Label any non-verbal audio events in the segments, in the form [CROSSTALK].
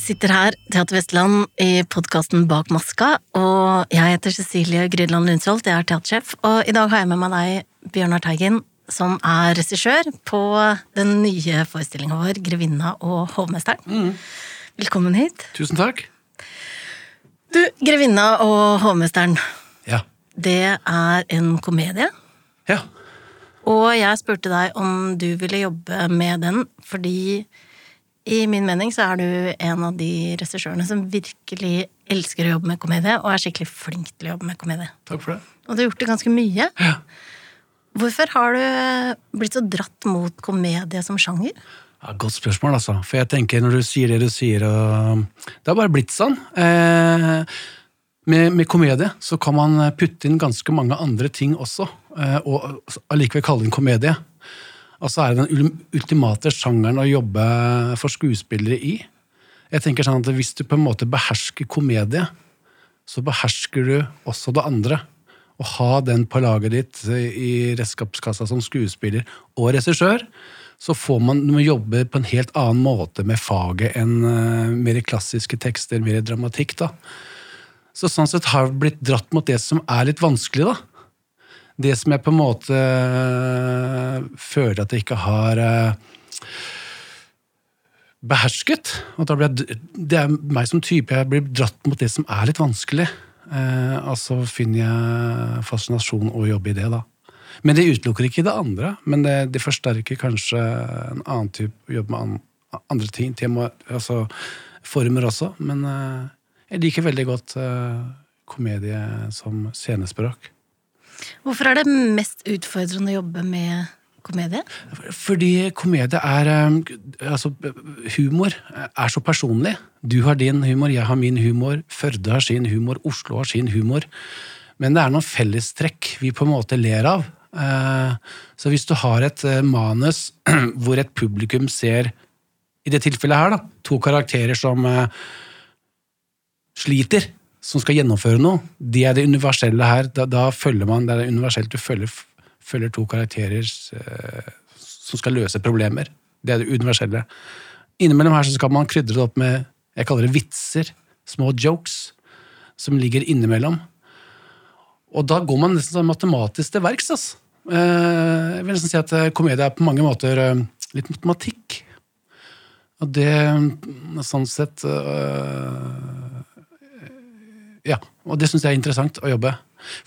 sitter her, Teater Vestland, i podkasten Bak maska, og jeg heter Cecilie Grydland Lundsholt, jeg er teatersjef, og i dag har jeg med meg deg, Bjørnar Teigen, som er regissør på den nye forestillinga vår, 'Grevinna og hovmesteren'. Velkommen hit. Tusen takk. Du, 'Grevinna og hovmesteren', Ja. det er en komedie. Ja. Og jeg spurte deg om du ville jobbe med den, fordi i min mening så er du en av de regissørene som virkelig elsker å jobbe med komedie, og er skikkelig flink til å jobbe med komedie. Takk for det. Og du har gjort det ganske mye. Ja. Hvorfor har du blitt så dratt mot komedie som sjanger? Ja, godt spørsmål, altså. For jeg tenker når du sier det du sier, og Det har bare blitt sånn. Eh, med, med komedie så kan man putte inn ganske mange andre ting også, eh, og allikevel kalle det en komedie. Og så er det den ultimate sjangeren å jobbe for skuespillere i. Jeg tenker sånn at Hvis du på en måte behersker komedie, så behersker du også det andre. Å ha den på laget ditt i redskapskassa som skuespiller og regissør, så får man må jobbe på en helt annen måte med faget enn eh, mer klassiske tekster, mer dramatikk. da. Så sånn sett har vi blitt dratt mot det som er litt vanskelig, da. Det som jeg på en måte eh, føler at jeg ikke har eh, behersket. Og da blir jeg, det er meg som type. Jeg blir dratt mot det som er litt vanskelig. Eh, og finner jeg fascinasjon og jobber i det, da. Men det utelukker ikke det andre. Men det, det forsterker kanskje en annen type jobb med an, andre ting. Tema, altså former også. Men eh, jeg liker veldig godt eh, komedie som scenespråk. Hvorfor er det mest utfordrende å jobbe med komedie? Fordi komedie er eh, Altså, humor er så personlig. Du har din humor, jeg har min humor, Førde har sin humor, Oslo har sin humor. Men det er noen fellestrekk vi på en måte ler av. Eh, Så hvis du har et eh, manus [CLEARS THROAT] hvor et publikum ser, i det tilfellet her, da, to karakterer som sliter, som skal gjennomføre noe, det er det universelle her. Da, da følger man, det er universelt, du følger, følger to karakterer eh, som skal løse problemer. Det er det universelle. Innimellom her så skal man krydre det opp med jeg kaller det vitser, små jokes, som ligger innimellom. Og da går man nesten sånn matematisk til verks. Altså. Eh, Jeg vil nesten si at eh, komedie er på mange måter eh, litt matematikk. Og det sånn sett øh, Ja, og det syns jeg er interessant å jobbe.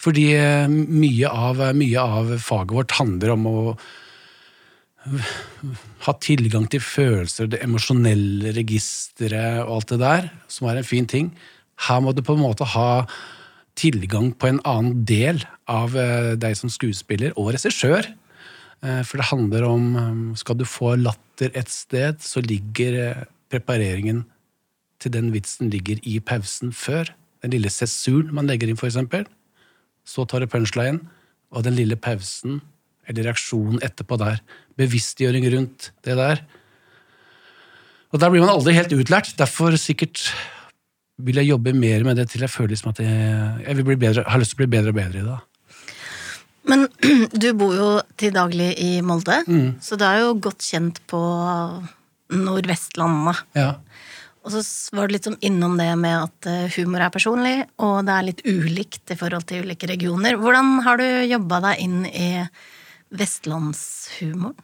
Fordi øh, mye av, mye av faget vårt handler om å øh, ha tilgang til følelser, det emosjonelle registeret og alt det der, som er en fin ting. Her må du på en måte ha tilgang på en annen del av øh, deg som skuespiller og regissør. Eh, For det handler om Skal du få latter et sted, så ligger eh, prepareringen til den vitsen ligger i pausen før. Den lille sessuren man legger inn, eksempel. Så tar du punchline, og den lille pausen, eller reaksjonen etterpå der. Bevisstgjøring rundt det der. Og der blir man aldri helt utlært. Derfor sikkert vil jeg jobbe mer med det til jeg føler liksom at jeg, jeg bedre, har lyst til å bli bedre og bedre i det. Men [CLEARS THROAT] du bor jo til daglig i Molde, så du er jo godt kjent på Nordvestlandet. Ja. Og så var du litt sånn innom det med at eh, humor er personlig, og det er litt ulikt i forhold til ulike regioner. Hvordan har du jobba deg inn i vestlandshumoren?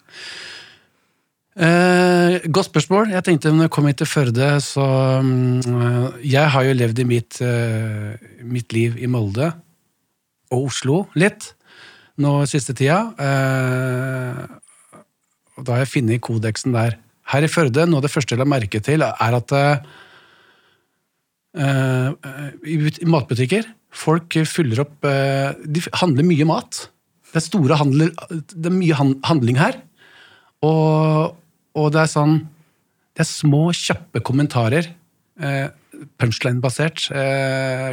Eh, godt spørsmål. Jeg tenkte når jeg kom hit til Førde, så mm, Jeg har jo levd i mitt, eh, mitt liv i Molde og Oslo litt nå siste tida. Eh, og da har jeg funnet kodeksen der. Her i Førde, noe av det første jeg la merke til, er at eh, eh, i, matbutikker folk fyller opp eh, De handler mye mat. Det er store handler, det er mye handling her. Og, og det er sånn Det er små, kjappe kommentarer. Punchline-basert.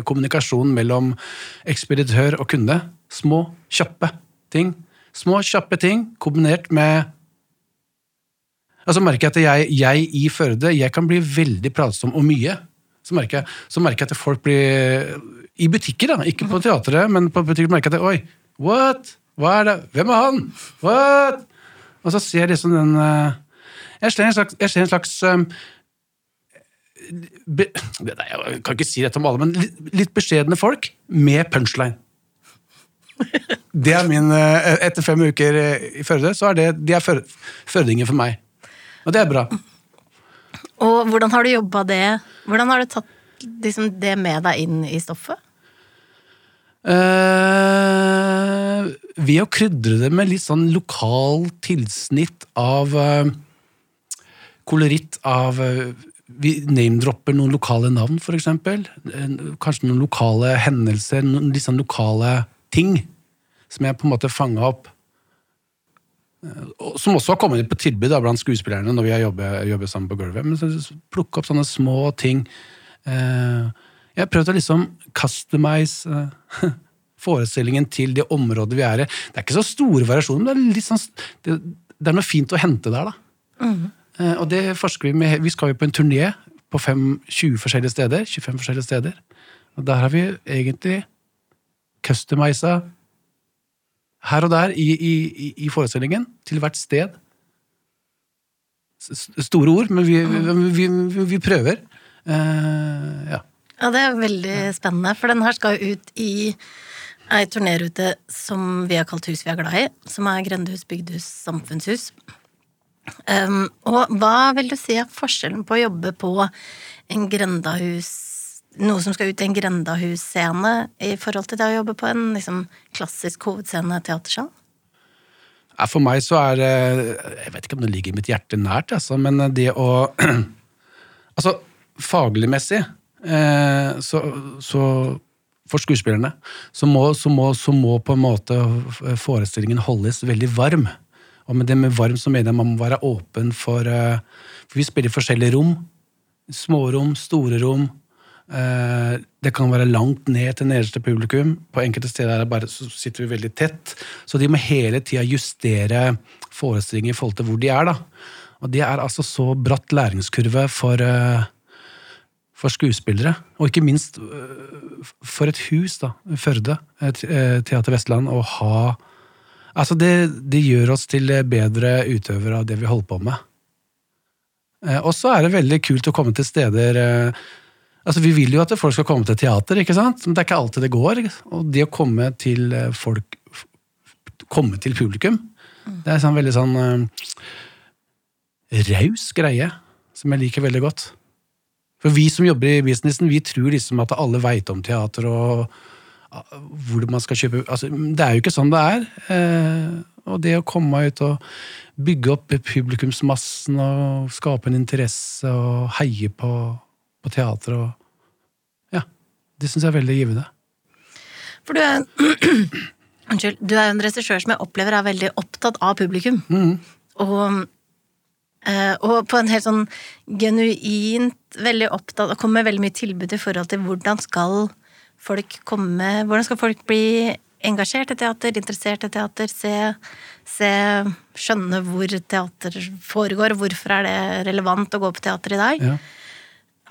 Kommunikasjon mellom ekspeditør og kunde. Små, kjappe ting. Små, kjappe ting kombinert med Og så merker jeg at jeg, jeg i Førde jeg kan bli veldig pratsom og mye. Så merker, jeg, så merker jeg at folk blir I butikker, da, ikke på teatret, men på butikker merker jeg at Oi, what? Hva er det? Hvem er han? What? Og så ser jeg liksom den eh, Jeg ser en slags, ser en slags eh, be, nei, Jeg kan ikke si dette om alle, men litt, beskjedne folk med punchline. Det er min eh, Etter fem uker i Førde, så er det de er før- førdinger for meg. Og det er bra. Og hvordan har du jobba det? Hvordan har du tatt liksom, det med deg inn i stoffet? Uh, ved å krydre det med litt sånn lokal tilsnitt av uh, koloritt av uh, Vi name-dropper noen lokale navn. Eh, Kanskje noen lokale hendelser, noen litt sånn lokale ting. Som jeg på en måte fanga opp. Eh, Som også har kommet på tilbud da, blant skuespillerne når vi har jobbet, jobbet sammen på gulvet. Men så plukke opp sånne små ting. Eh, jeg har prøvd å liksom customize eh, [LAUGHS] forestillingen til det området vi er i. Det er ikke så store variasjoner, men det er, sånn, det, det er noe fint å hente der. da. Mm. og det forsker vi med. Vi skal jo på en turné på fem, 20 forskjellige steder. 25 forskjellige steder. Og der har vi egentlig customisa her og der i, i, i- forestillingen, til hvert sted. S- Store ord, men vi, vi, vi, vi prøver. Uh, ja. Ja, det er veldig spennende, for den her skal ut i ei turnerute som vi har kalt Hus vi er glad i, som er grendehus, bygdehus, samfunnshus. Um, og hva vil du si er forskjellen på å jobbe på en grendahus noe som skal ut i en grendahusscene i forhold til det å jobbe på en liksom, klassisk hovedscene teatersal? For meg så er det Jeg vet ikke om det ligger mitt hjerte nært, altså, men det å [CLEARS THROAT] Altså, fagligmessig eh, så, så For skuespillerne så må, så, må, så må på en måte forestillingen holdes veldig varm. Og med det med varm så mener jeg man må være åpen for eh, For vi spiller i forskjellige rom. Smårom, store rom. Eh, Det kan være langt ned til nederste publikum. På enkelte steder er bare, sitter vi veldig tett. Så de må hele tida justere forestillinger i forhold til hvor de er. da. Og det er altså så bratt læringskurve for, eh, for skuespillere. Og ikke minst eh, for et hus, da, Førde, te- Teater Vestland, å ha Altså, det, det gjør oss til bedre utøvere av det vi holder på med. Og så er det veldig kult å komme til steder Altså, Vi vil jo at folk skal komme til teater, ikke sant? men det er ikke alltid det går. Og det å komme til eh, folk Komme til publikum, det er sånn veldig sånn uh, raus greie, som jeg liker veldig godt. For vi som jobber i businessen, vi tror liksom at alle veit om teater og ah, hvor man skal kjøpe altså, Det er jo ikke sånn det er. Eh, og det å komme ut og bygge opp publikumsmassen og skape en interesse og heie på, på teater og. Det syns jeg er veldig givende. For du er, [CLEARS THROAT] Unnskyld, du er jo en regissør som jeg opplever er veldig opptatt av publikum. Og, eh, og på en helt sånn genuint veldig opptatt og kommer med veldig mye tilbud i forhold til hvordan skal folk komme Hvordan skal folk bli engasjert i teater, interessert i teater, se, se skjønne hvor teater foregår, hvorfor er det relevant å gå på teater i dag. Ja.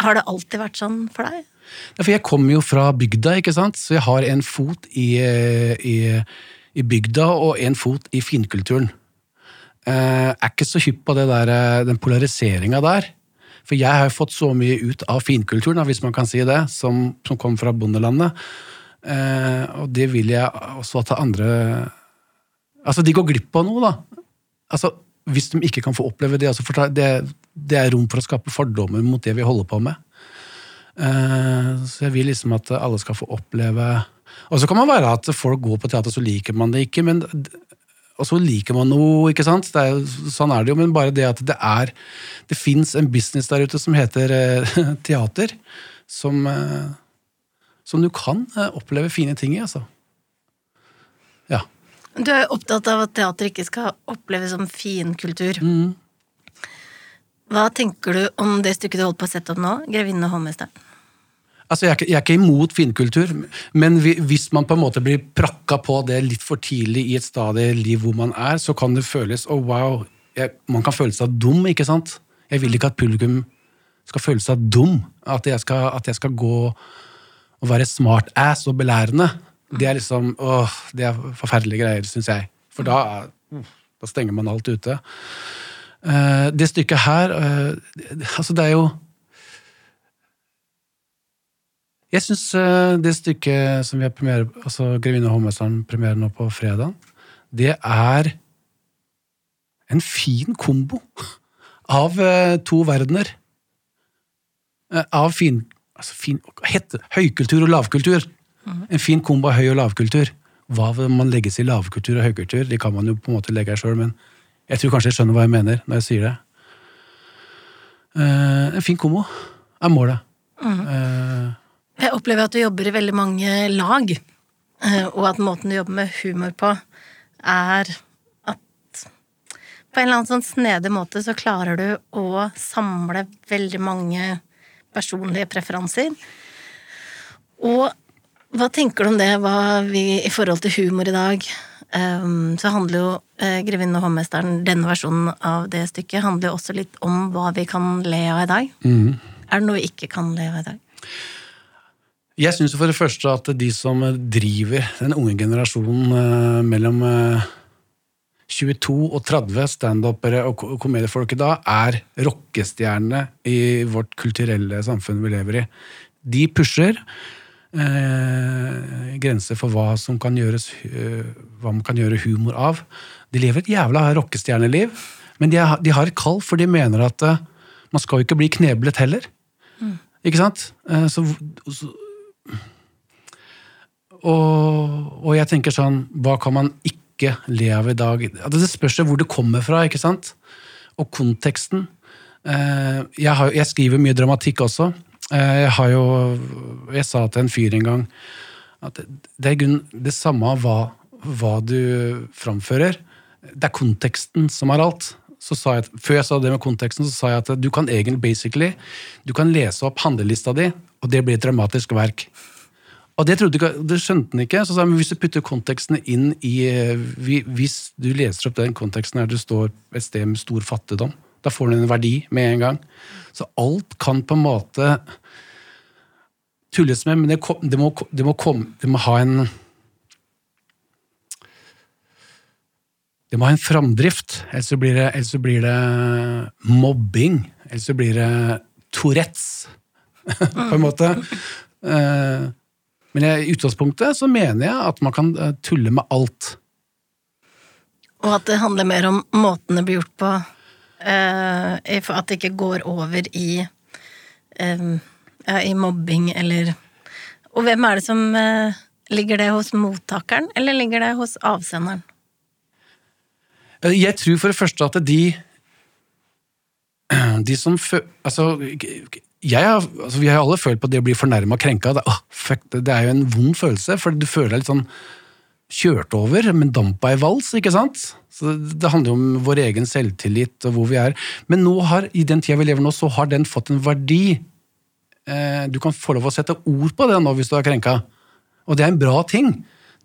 Har det alltid vært sånn for deg? For jeg kommer jo fra bygda, ikke sant? så jeg har en fot i, i, i bygda og en fot i finkulturen. Jeg er ikke så hypp på der, eh, den polariseringa der. For jeg har fått så mye ut av finkulturen, hvis man kan si det, som, som kom fra bondelandet. Eh, og det vil jeg også at andre Altså, de går glipp av noe, da. Altså, Hvis de ikke kan få oppleve det, altså, det, det er rom for å skape fordommer mot det vi holder på med. Eh, Så jeg vil liksom at alle skal få oppleve Og så kan man være at folk går på teater, så liker man det ikke, men og så liker man noe, ikke sant? Det er, jo- sånn er det jo, men bare det at det er Det fins en business der ute som heter eh, [LAUGHS] teater, som, eh, som du kan oppleve fine ting i, altså. Ja. Du er opptatt av at teater ikke skal oppleves som finkultur. Mm. Hva tenker du om det stykket du holdt på å sette opp nå, 'Grevinnen og hovmesteren'? Altså, jeg er, ikke, jeg er ikke imot finkultur, men vi, hvis man på en måte blir prakka på det litt for tidlig i et stadig liv hvor man er, så kan det føles oh, wow, jeg, Man kan føle seg dum, ikke sant? Jeg vil ikke at publikum skal føle seg dum. At jeg skal, at jeg skal gå og være smart ass og belærende. Det er liksom åh, det er forferdelige greier, syns jeg. For da, da stenger man alt ute. Eh, det stykket her eh, Altså, det er jo Jeg syns det stykket som vi har premiere, altså 'Grevinne og hovmesteren' premiere nå på fredag, det er en fin kombo av eh, to verdener. Eh, Av fin, altså fin hette, høykultur og lavkultur. En fin kombo av høy- og lavkultur. Hva man legges i lavkultur og høykultur? Det kan man jo på en måte legge her sjøl, men jeg tror kanskje jeg skjønner hva jeg mener når jeg sier det. Eh, en fin kombo er målet. Eh, Jeg opplever at du jobber i veldig mange lag, eh, og at måten du jobber med humor på, er at på en eller annen sånn snedig måte så klarer du å samle veldig mange personlige preferanser. Og hva tenker du om det, hva vi i forhold til humor i dag Um, Så handler jo uh, 'Grevinnen og hovmesteren', denne versjonen av det stykket, handler jo også litt om hva vi kan le av i dag. Er det noe vi ikke kan le av i dag? Jeg syns for det første at de som driver den unge generasjonen eh, mellom eh, 22 og 30 standupere og ko- komediefolk i dag, er rockestjernene i vårt kulturelle samfunn vi lever i. De pusher eh, grenser for hva som kan gjøres eh, hva man kan gjøre humor av. De lever et jævla rockestjerneliv, men de, er, de har et kall, for de mener at eh, man skal jo ikke bli kneblet heller. Ikke sant? Eh, så, så og, og jeg tenker sånn, hva kan man ikke le av i dag? Det spørs hvor det kommer fra, ikke sant? Og konteksten. Eh, Jeg, har, jeg skriver mye dramatikk også. Eh, Jeg har jo Jeg sa til en fyr en gang at det er i grunnen det samme hva, hva du framfører. Det er konteksten som er alt. Så sa jeg, før jeg sa det med konteksten, så sa jeg at du kan egentlig basically du kan lese opp handlelista di, og det blir et dramatisk verk. Og det, ikke, det skjønte han ikke. Så sa han, hvis du putter kontekstene inn i eh, Hvis du leser opp den konteksten her det står et sted med stor fattigdom, da får den en verdi med en gang. Så alt kan på en måte tulles med, men det, det, må, det, må, komme, det må ha en Det må ha en framdrift, ellers blir det, blir det mobbing. Ellers blir det Tourettes, [LAUGHS] på en måte. Eh, Men i utgangspunktet så mener jeg at man kan eh, tulle med alt. Og at det handler mer om måten det blir gjort på. eh, for at det ikke går over i eh, i mobbing eller Og hvem er det som eh, Ligger det hos mottakeren, eller ligger det hos avsenderen? Jeg tror for det første at de [CLEARS THROAT] De som fø... Altså, jeg har, altså, vi har alle følt på det å bli fornærma og krenka. Det, oh, fuck, det, er jo en vond følelse, for du føler deg litt sånn kjørt over, men dampa i vals, ikke sant? Så det, det handler jo om vår egen selvtillit og hvor vi er. Men nå har, i den tida vi lever nå, så har den fått en verdi. Eh, du kan få lov å sette ord på det nå hvis du er krenka. Og det er en bra ting.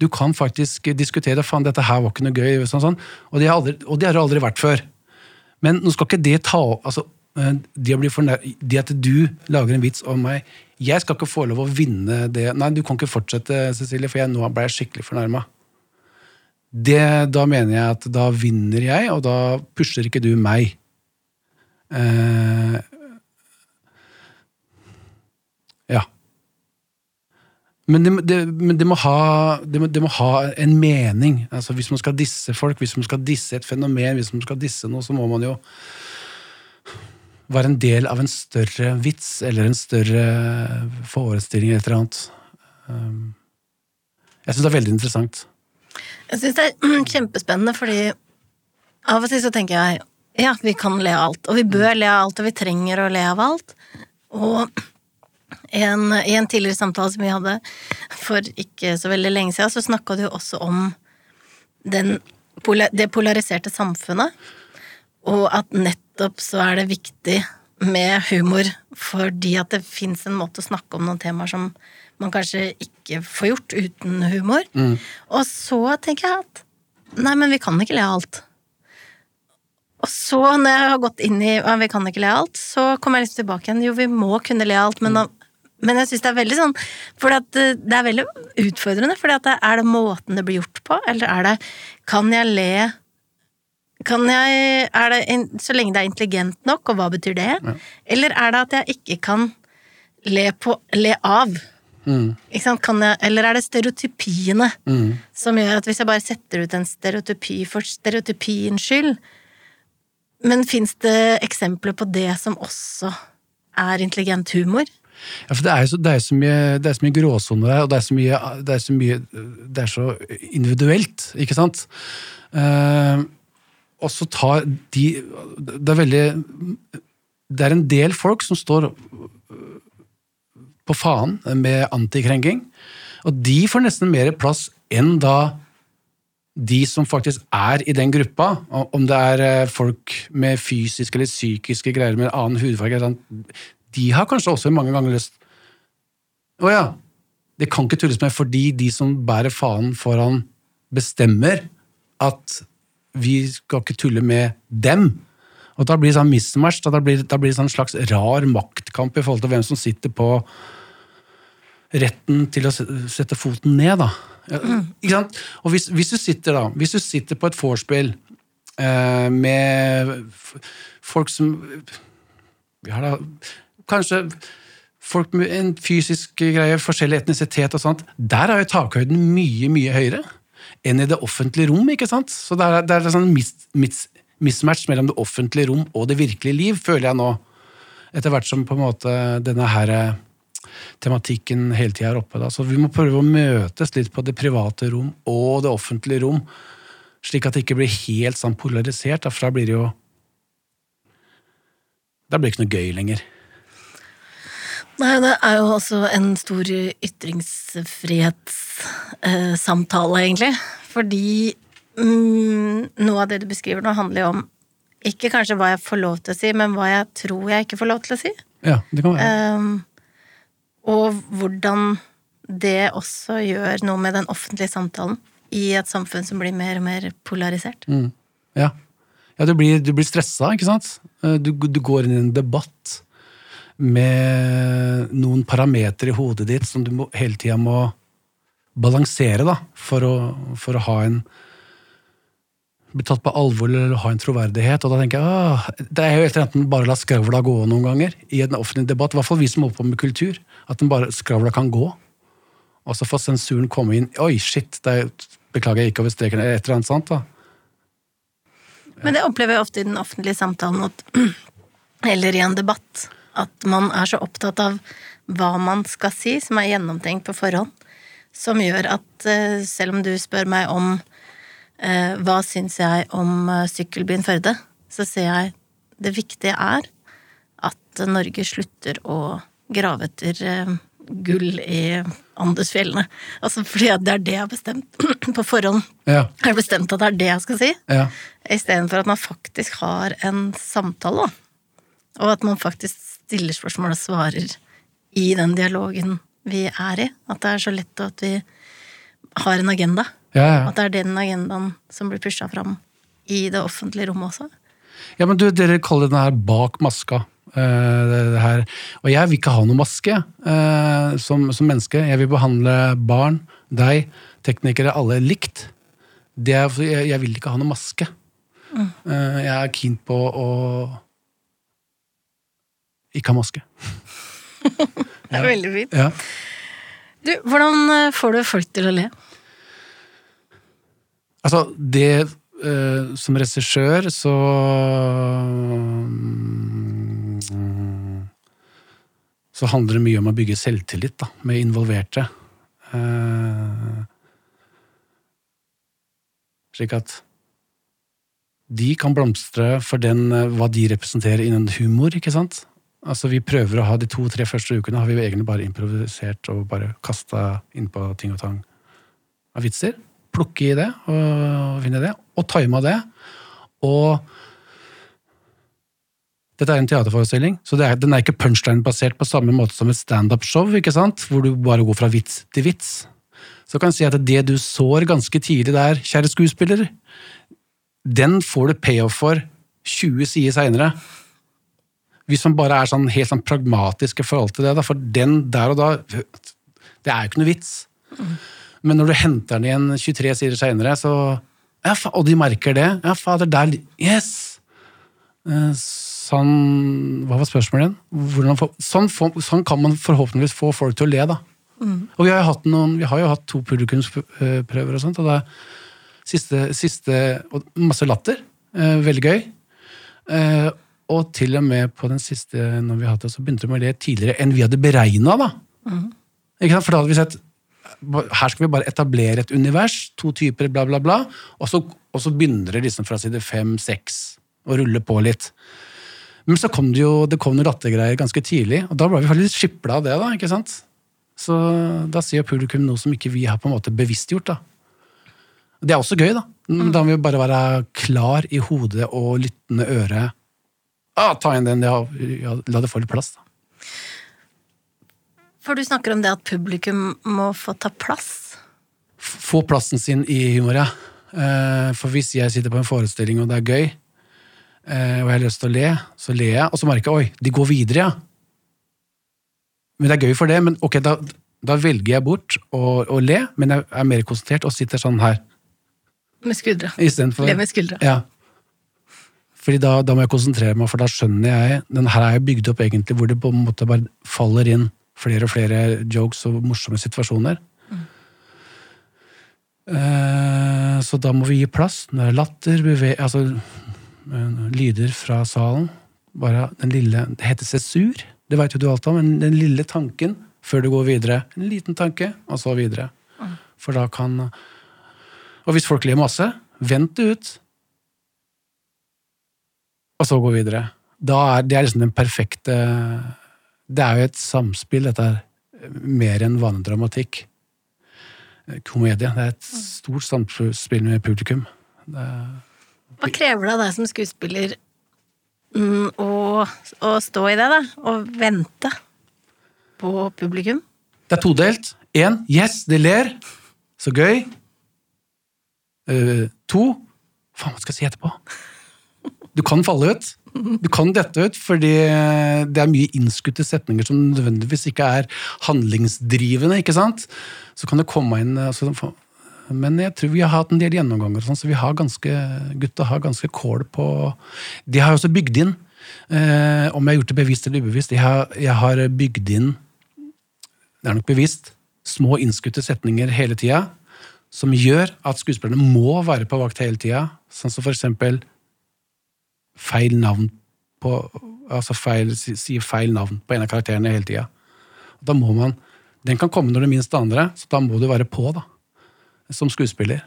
Du kan faktisk diskutere faen, dette her var ikke noe gøy, sånn, sånn. Og, det aldri, og det har aldri vært før. Men nå skal ikke det ta altså, eh, det, det at du lager en vits om meg Jeg skal ikke få lov å vinne det. Nei, du kan ikke fortsette, Cecilie, for jeg, nå ble jeg skikkelig fornærma. Da mener jeg at da vinner jeg, og da pusher ikke du meg. Eh, ja. Men det, det, men det, må ha, det, må, må ha en mening. Altså Hvis man skal disse folk, hvis man skal disse et fenomen, hvis man skal disse noe, så må man jo være en del av en større vits eller en større forestilling eller et eller annet. Um, Jeg syns det er veldig interessant. Jeg syns det er [CLEARS THROAT] kjempespennende, fordi av og til så tenker jeg ja, vi kan le av alt, og vi bør le av alt, og vi trenger å le av alt. Og en, i en tidligere samtale som vi hadde for ikke så veldig lenge siden, så snakka du også om den, det polariserte samfunnet, og at nettopp så er det viktig med humor fordi at det fins en måte å snakke om noen temaer som man kanskje ikke får gjort uten humor. Og så tenker jeg at nei, men vi kan ikke le av alt. Og så, når jeg har gått inn i vi kan ikke le av alt, så kommer jeg liksom tilbake igjen. Jo, vi må kunne le av alt, men, men jeg syns det er veldig sånn For det er veldig utfordrende. For er det måten det blir gjort på, eller er det Kan jeg le kan jeg, er det Så lenge det er intelligent nok, og hva betyr det? Eller er det at jeg ikke kan le, på, le av? Kan jeg, eller er det stereotypiene som gjør at hvis jeg bare setter ut en stereotypi for stereotypiens skyld Men fins det eksempler på det som også er intelligent humor? Ja, for det er jo så, det er så mye, det er så mye gråsoner der, og det er så mye, det er så, mye, det er så individuelt, ikke sant? Uh, og så tar de Det er veldig Det er en del folk som står på faen med antikrenking, og de får nesten mer plass enn da de som faktisk er i den gruppa, om det er eh, folk med fysiske eller psykiske greier med annen hudfarge, de har kanskje også mange ganger lyst Å ja, det kan ikke tulles med fordi de som bærer faen foran, bestemmer at vi skal ikke tulle med dem. Og da blir det sånn mismatch, da blir, da blir det sånn slags rar maktkamp i forhold til hvem som sitter på retten til å sette foten ned, da. Ikke sant? Og hvis, hvis, du sitter da, hvis du sitter på et vorspiel eh, med folk som Vi har da kanskje folk med en fysisk greie, forskjellig etnisitet og sånt. Der er jo takhøyden mye, mye høyere enn i det offentlige rom, ikke sant? Så det er, det er sånn mis, mis, mismatch mellom det offentlige rom og det virkelige liv, føler jeg nå. Etter hvert som på en måte denne her eh, tematikken hele tida er oppe. Da. Så vi må prøve å møtes litt på det private rom og det offentlige rom, slik at det ikke blir helt sånn polarisert. For da blir det jo Da blir det ikke noe gøy lenger. Nei, det er jo også en stor ytringsfrihetssamtale, eh, egentlig. Fordi mm, noe av det du beskriver nå, handler jo om ikke kanskje hva jeg får lov til å si, men hva jeg tror jeg ikke får lov til å si. Ja, det kan være. Um, og hvordan det også gjør noe med den offentlige samtalen i et samfunn som blir mer og mer polarisert. Mm. Ja. ja du, blir, du blir stressa, ikke sant? Eh, du, du går inn i en debatt med noen parametere i hodet ditt som du må, hele tida må balansere da, for å, for å ha en bli tatt på alvor eller ha en troverdighet. Og da tenker jeg åh, Det er jo helt enten bare la skravla gå noen ganger i en offentlig debatt. I hvert fall vi som holder på med kultur. At den bare, skravla kan gå. Og så får sensuren komme inn. Oi, shit! Er, beklager jeg gikk over streken. Eller et eller annet sånt. da. Men det opplever jeg ofte i den offentlige samtalen, [CLEARS THROAT] eller i en debatt, at man er så opptatt av hva man skal si, som er gjennomtenkt på forhånd, som gjør at eh, selv om du spør meg om eh, hva syns jeg om eh, sykkelbyen Førde, så ser jeg det viktige er at Norge slutter å grave etter eh, gull i Andesfjellene. Altså fordi det er det jeg har bestemt [CLEARS THROAT] på forhånd. Ja. Jeg har bestemt at det er det jeg skal si, Ja. istedenfor at man faktisk har en samtale. Og at man faktisk stiller spørsmål og svarer i den dialogen vi er i. At det er så lett at vi har en agenda. Ja, ja. At det er den agendaen som blir pusha fram i det offentlige rommet også. Ja, men du, Dere kaller den her bak maska. Uh, det, det her. Og jeg vil ikke ha noe maske uh, som, som menneske. Jeg vil behandle barn, deg, teknikere, alle likt. Det er, jeg, jeg vil ikke ha noe maske. Eh, jeg er keen på å ikke ha maske. [LAUGHS] Det er veldig fint. Ja. Du, hvordan eh, får du folk til å le? Altså, det eh, Som regissør så mm, Så handler det mye om å bygge selvtillit da, med involverte. Eh, slik at de kan blomstre for den, eh, hva de representerer innen humor, ikke sant? Altså, Vi prøver å ha de to-tre første ukene har vi jo egentlig bare improvisert og bare kasta innpå ting og tang av vitser. Plukke i det og finne det, og time det. Og dette er en teaterforestilling, så er, den er ikke punchline-basert på samme måte som et standup-show, ikke sant? hvor du bare går fra vits til vits. Så kan jeg si at det du sår ganske tidlig der, kjære skuespiller, den får du payoff for 20 sider seinere. Hvis man bare er sånn helt sånn pragmatisk i forhold til det, da, for den der og da Det er jo ikke noe vits. Men når du henter den igjen 23 sider seinere, så ja, Og de merker det. Ja, fader, der Yes! Eh, Sånn Hva var spørsmålet igjen? Sånn, sånn kan man forhåpentligvis få folk til å le, da. Og vi har, jo hatt noen, vi har jo hatt to publikumsprøver og sånt, og det er siste, siste og masse latter. Eh, veldig gøy. Og til og med på den siste når vi hadde, det, så begynte de å le tidligere enn vi hadde beregna. da. For da hadde vi sett her skal vi bare etablere et univers, to typer, bla, bla, bla. Og så, og så begynner det liksom fra side fem, seks å rulle på litt. Men så kom det jo det kom noen lattergreier ganske tidlig, og da ble vi faktisk skipla av det. da, ikke sant? Så da sier publikum noe som ikke vi har på en måte bevisstgjort. da. Det er også gøy, da. Men Da må vi bare være klar i hodet og lyttende øre. Ah, ta inn den, ja, ja, la det få litt plass. da. For du snakker om det at publikum må få ta plass. Få plassen sin i humor, ja. Eh, For hvis jeg sitter på en forestilling og det er gøy, eh, og jeg har lyst til å le, så ler jeg, og så merker jeg oi, de går videre, ja. Men det er gøy for det, men ok, da, da velger jeg bort å, å le, men jeg er mer konsentrert og sitter sånn her. Med skuldra. Istedenfor Le med skuldra. Ja. Fordi da, da må jeg konsentrere meg, for da skjønner jeg Den her er jo bygd opp egentlig hvor det på en måte bare faller inn flere og flere jokes og morsomme situasjoner. Eh, så da må vi gi plass. Når det er latter, beve altså eh, lyder fra salen. Bare den lille Det heter sesur, det veit jo du alt om, men den lille tanken før du går videre. En liten tanke, og så videre. For da kan Og hvis folk ler masse, vent det ut og så gå videre. Da er, det er liksom den perfekte Det er jo et samspill, dette her. mer enn vanlig dramatikk. Komedie. Det er et stort samspill med publikum. Er, Hva krever det av deg som skuespiller mm, å, å stå i det, da? Og vente på publikum? det er todelt. Én, yes, de ler. Så gøy. Uh, to, faen, hva skal jeg si etterpå? Du kan falle ut. Du kan dette ut, fordi det er mye innskutte setninger som nødvendigvis ikke er handlingsdrivende. ikke sant? Så kan det komme inn altså, Men jeg tror vi har hatt en del gjennomganger, sånn, så vi har ganske, gutta har ganske kål på De har også bygd inn, eh, om jeg har gjort det bevisst eller ubevisst, jeg har, jeg har bygd inn det er nok bevisst, små innskutte setninger hele tida, som gjør at skuespillerne må være på vakt hele tida. Sånn som for eksempel feil navn på Altså feil, si, si feil navn på en av karakterene hele tida. Da må man Den kan komme når du minst andre, det, så da må du være på, da. Som skuespiller.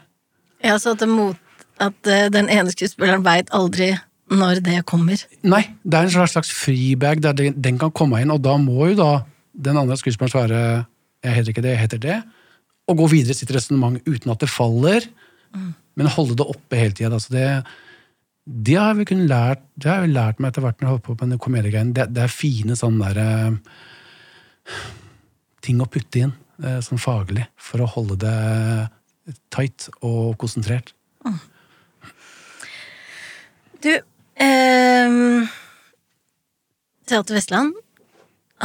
Ja, så at, det mot, at eh, den ene skuespilleren veit aldri når det kommer. Nei, det er en slags, slags freebag der den, den kan komme inn, og da må jo da den andre skuespilleren svare 'jeg heter ikke det, jeg heter det', og gå videre i sitt resonnement uten at det faller, men holde det oppe hele tida. Altså det, det har vi kun lært det har jeg lært meg etter hvert når jeg holdt på med komediegreiene. komediegreien. Det, det er fine sånne der, eh, ting å putte inn eh, sånn faglig for å holde det tight og konsentrert. Du, eh, Teater Vestland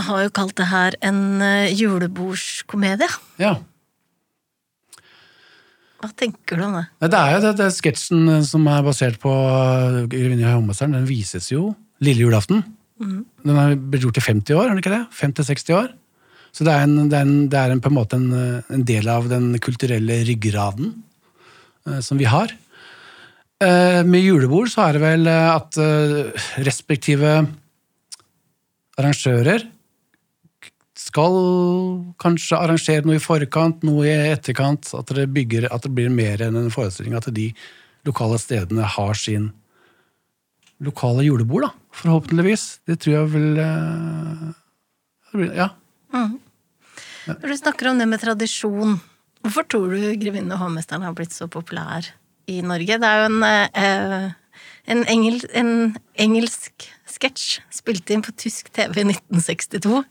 har jo kalt det her en eh, julebordskomedie. Ja. Hva tenker du om det? Det er jo det, det sketsjen eh, som er basert på uh, Grevinne og Hovmesteren. Den vises jo lille julaften. Den har blitt gjort i 50 år, er den ikke det? 50-60 år. Så det er, en, det er, en, det er en, på en måte en, uh, en del av den kulturelle ryggraden eh, som vi har. Eh, med julebord så er det vel at eh, respektive arrangører skal kanskje arrangere noe i forkant, noe i etterkant. At det, bygger, at det blir mer enn en forestilling. At de lokale stedene har sin lokale julebord, da. Forhåpentligvis. Det tror jeg vel eh, det Ja. Når du snakker om det med tradisjon, hvorfor tror du 'Grevinne og hovmesteren' har blitt så populær i Norge? Det er jo en, eh, en, engel, en engelsk sketsj spilt inn på tysk TV i 1962.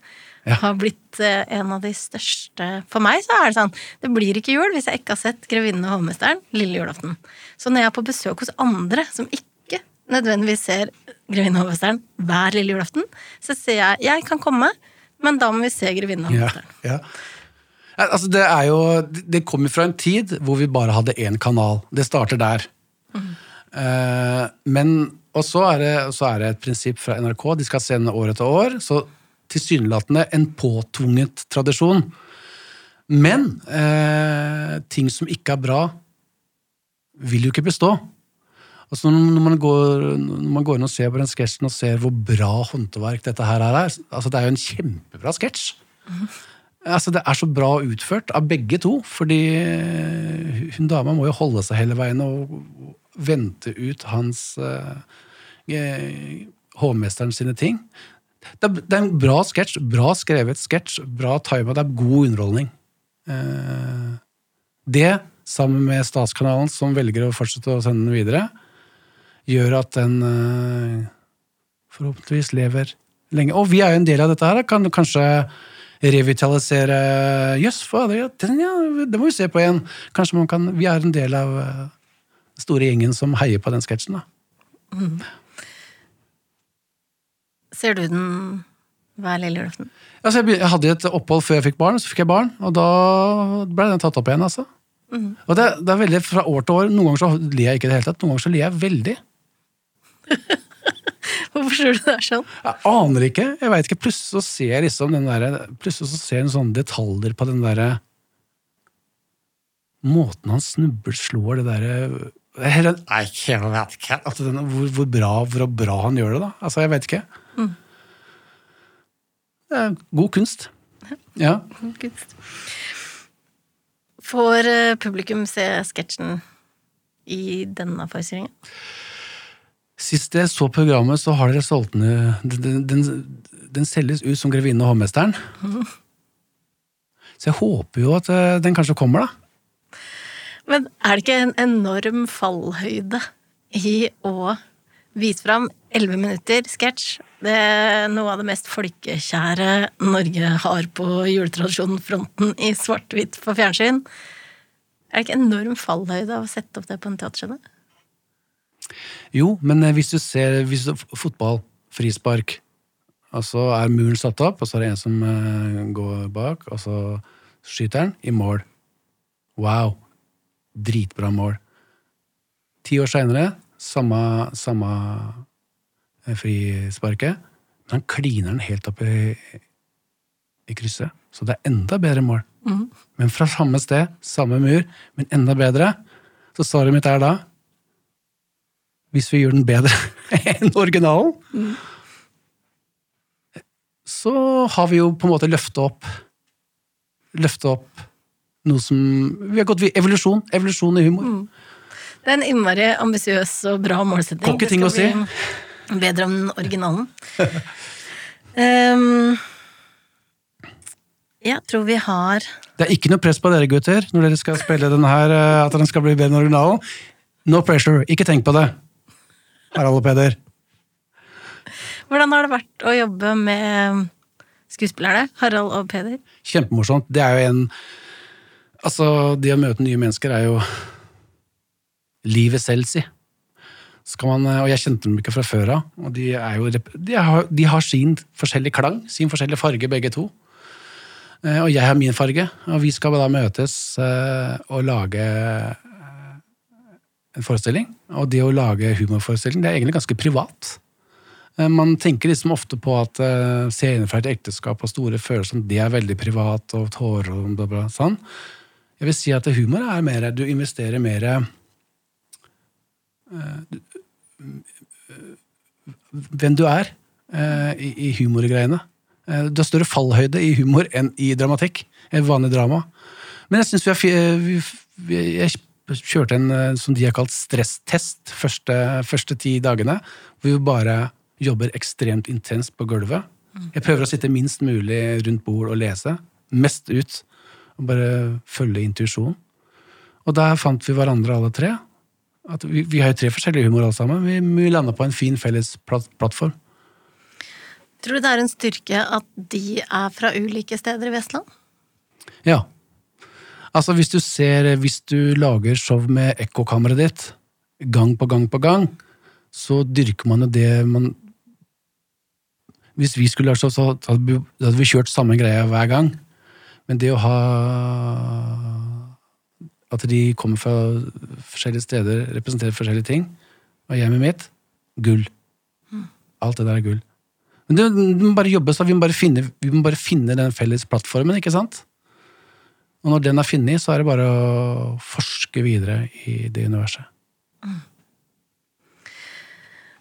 Ja. Har blitt eh, en av de største For meg så er det sånn Det blir ikke jul hvis jeg ikke har sett 'Grevinnen og hovmesteren' lille julaften. Så når jeg er på besøk hos andre som ikke nødvendigvis ser 'Grevinnen og hovmesteren' hver lille julaften, så sier jeg jeg kan komme, men da må vi se 'Grevinnen og hovmesteren'. ja. Ja, Altså, det er jo Det kommer fra en tid hvor vi bare hadde én kanal. Det starter der. Eh, men Og så er, det, så er det et prinsipp fra NRK. De skal sende år etter år. Så tilsynelatende en påtvunget tradisjon. Men eh, ting som ikke er bra, vil jo ikke bestå. Altså når, man går, når man går inn og ser på den sketsjen og ser hvor bra håndverk dette her er altså Det er jo en kjempebra sketsj. Altså Det er så bra utført av begge to, fordi hun dama må jo holde seg hele veien og vente ut hans eh, hovmesteren sine ting. Det er, det er en bra sketsj, bra skrevet sketsj, bra tima, det er god underholdning. Eh, det, sammen med Statskanalen, som velger å fortsette å sende den videre, gjør at den eh, forhåpentligvis lever lenge. Og vi er jo en del av dette her. Kan kanskje revitalisere Jøss, ja, den, ja, det må vi se på igjen. Kanskje man kan, Vi er en del av uh, den store gjengen som heier på den sketsjen. da. Mm. Ser du den hver lille julaften? Altså, jeg, hadde et opphold før jeg fikk barn, så fikk jeg barn, og da ble den tatt opp igjen. altså. Mm. Og det, det, er veldig fra år til år. Noen ganger så ler jeg ikke i det hele tatt, noen ganger så ler jeg veldig. [LAUGHS] Hvorfor tror du det er sånn? Jeg aner ikke. jeg vet ikke, Plutselig så ser jeg liksom den der, plutselig så ser jeg en sånne detaljer på den derre Måten han snubler, slår det derre jeg vet ikke altså, hvor, hvor, bra, hvor bra han gjør det, da. Altså, jeg vet ikke. Mm. Det er god kunst. Ja. God kunst. Får eh, publikum se sketsjen i denne forestillingen? Sist jeg så programmet, så har dere solgt den Den, den, den selges ut som 'Grevinnen og hovmesteren'. Mm. Så jeg håper jo at eh, den kanskje kommer, da. Men er det ikke en enorm fallhøyde i å vise fram elleve minutter sketsj? Det er noe av det mest folkekjære Norge har på juletradisjonen-fronten i svart-hvitt på fjernsyn. Er det ikke enorm fallhøyde av å sette opp det på en teaterscene? Jo, men eh, hvis du ser hvis du, fotball, frispark, og så er muren satt opp, og så er det en som uh, går bak, og så skyter han i mål. Wow! Dritbra mål. Ti år seinere, samme, samme eh, frisparket, men han kliner den helt opp i, i krysset. Så det er enda bedre mål. Mm. Men fra samme sted, samme mur, men enda bedre. Så svaret mitt er da hvis vi gjør den bedre [LAUGHS] enn originalen, mm. så har vi jo på en måte løfta opp Løfta opp noe som Vi har gått ved evolusjon. Evolusjon i humor. Mm. Det er en innmari ambisiøs og bra målsetting. Kan ikke ting å si. Bedre enn originalen. um, [LAUGHS] jeg tror vi har Det er ikke noe press på dere gutter når dere skal spille den her, eh, at den skal bli bedre enn originalen. No pressure. Ikke tenk på det. Harald og Peder. Hvordan har det vært å jobbe med skuespillerne, Harald og Peder? Kjempemorsomt. Det er jo en Altså, det å møte nye mennesker er jo livet selv, si. Man, og jeg kjente dem ikke fra før av. Og de, jo, de, har, de har sin forskjellige klang, sin forskjellige farge, begge to. Eh, og jeg har min farge, og vi skal da møtes eh, og lage en forestilling. Og det å lage humorforestilling det er egentlig ganske privat. Eh, man tenker liksom ofte på at scener fra et ekteskap og store følelser det er veldig privat og tårer og bla, bla, sånn. Jeg vil si at humor er mer Du investerer mer Hvem du er uh, i, humorgreiene. Du har større fallhøyde i humor enn i dramatikk. En vanlig drama. Men jeg syns vi har jeg kjørte en eh, som de har kalt stresstest første, første ti dagene. Hvor vi bare jobber ekstremt intenst på gulvet. Jeg prøver å sitte minst mulig rundt bord og lese. Mest ut. Og bare følge intuisjonen. Og der fant vi hverandre alle tre. At vi, vi har jo tre forskjellige humor alle sammen. Vi, vi lander på en fin felles plattform. Tror du det er en styrke at de er fra ulike steder i Vestland? Ja. Altså, hvis du ser Hvis du lager show med ekkokammeret ditt gang på gang på gang, så dyrker man jo det man Hvis vi skulle lage show, så hadde vi kjørt samme greia hver gang. Men det å ha At de kommer fra forskjellige steder, representerer forskjellige ting, og hjemmet mitt gull. Alt det der er gull. Men det, vi må bare jobbe, så vi må bare finne, vi må bare finne den felles plattformen, ikke sant? Og når den er funnet, så er det bare å forske videre i det universet.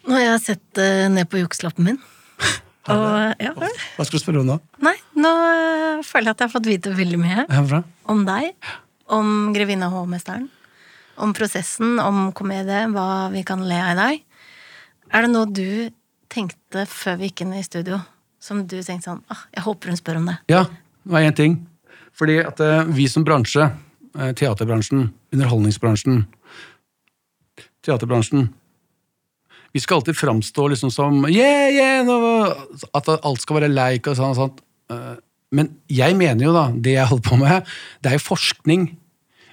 Nå har jeg sett eh, ned på jukselappen min. [LAUGHS] Og, ja, Hva skal du spørre om nå? nei, nå eh, føler jeg at jeg har fått vite veldig mye Ja, om deg. Om Grevinne og hovmesteren'. Om prosessen, om komedie, hva vi kan le av i dag. Er det noe du tenkte før vi gikk inn i studio, som du tenkte sånn ah, Jeg håper hun spør om det. Ja, det var én ting. Fordi at eh, vi som bransje, eh, teaterbransjen, underholdningsbransjen, teaterbransjen Vi skal alltid framstå liksom som yeah, yeah, no, At alt skal være leik og sånn og sånt. Eh, Men jeg mener jo, da, det jeg holder på med, det er jo forskning.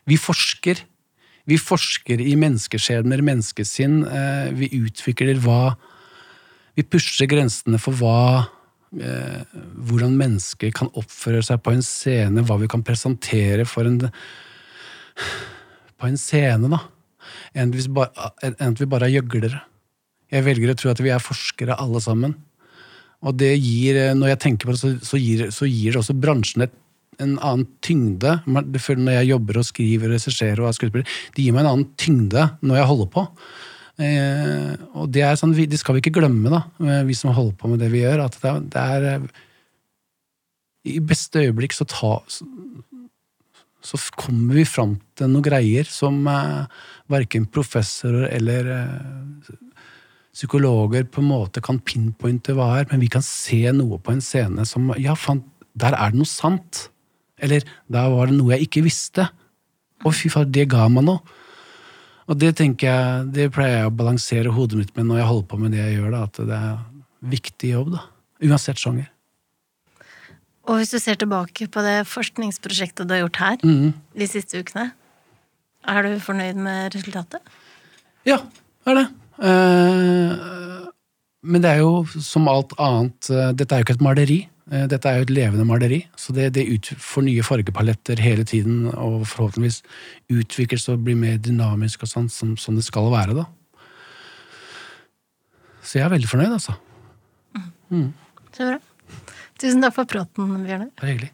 Vi forsker. Vi forsker i menneskeskjebner, menneskesinn. eh, Vi utvikler hva Vi pusher grensene for hva eh, hvordan mennesker kan oppføre seg på en scene, hva vi kan presentere for en på en scene, da. Enn at vi bare, er gjøglere. Jeg velger å tro at vi er forskere alle sammen. Og det gir, eh, når jeg tenker på det, så, gir, så gir det også bransjen et, en annen tyngde. Når jeg jobber og skriver, regisserer og er skuespiller, det gir meg en annen tyngde når jeg holder på. Eh, og det sånn, det skal vi ikke glemme, da, eh, vi som holder på med det vi gjør. At det det er eh, I beste øyeblikk så, ta, så, så kommer vi fram til noen greier som eh, verken professorer eller eh, psykologer på en måte kan pinpointe hva er, men vi kan se noe på en scene som Ja, faen, der er det noe sant. Eller der var det noe jeg ikke visste. Å, fy faen, det ga meg noe. Og det tenker jeg, det pleier jeg å balansere hodet mitt med når jeg holder på med det jeg gjør. da, At det er viktig jobb, da. Uansett sjanger. Og hvis du ser tilbake på det forskningsprosjektet du har gjort her mm. de siste ukene, er du fornøyd med resultatet? Ja, det er det. Eh, men det er jo som alt annet eh, Dette er jo ikke et maleri. Eh, dette er jo et levende maleri, så det, det får nye fargepaletter hele tiden og forhåpentligvis utvikles og blir mer dynamisk og sånn som, som, det skal være. da. Så jeg er veldig fornøyd, altså. Mm. mm. Så bra. Tusen takk for praten, Bjørnar. Bare hyggelig.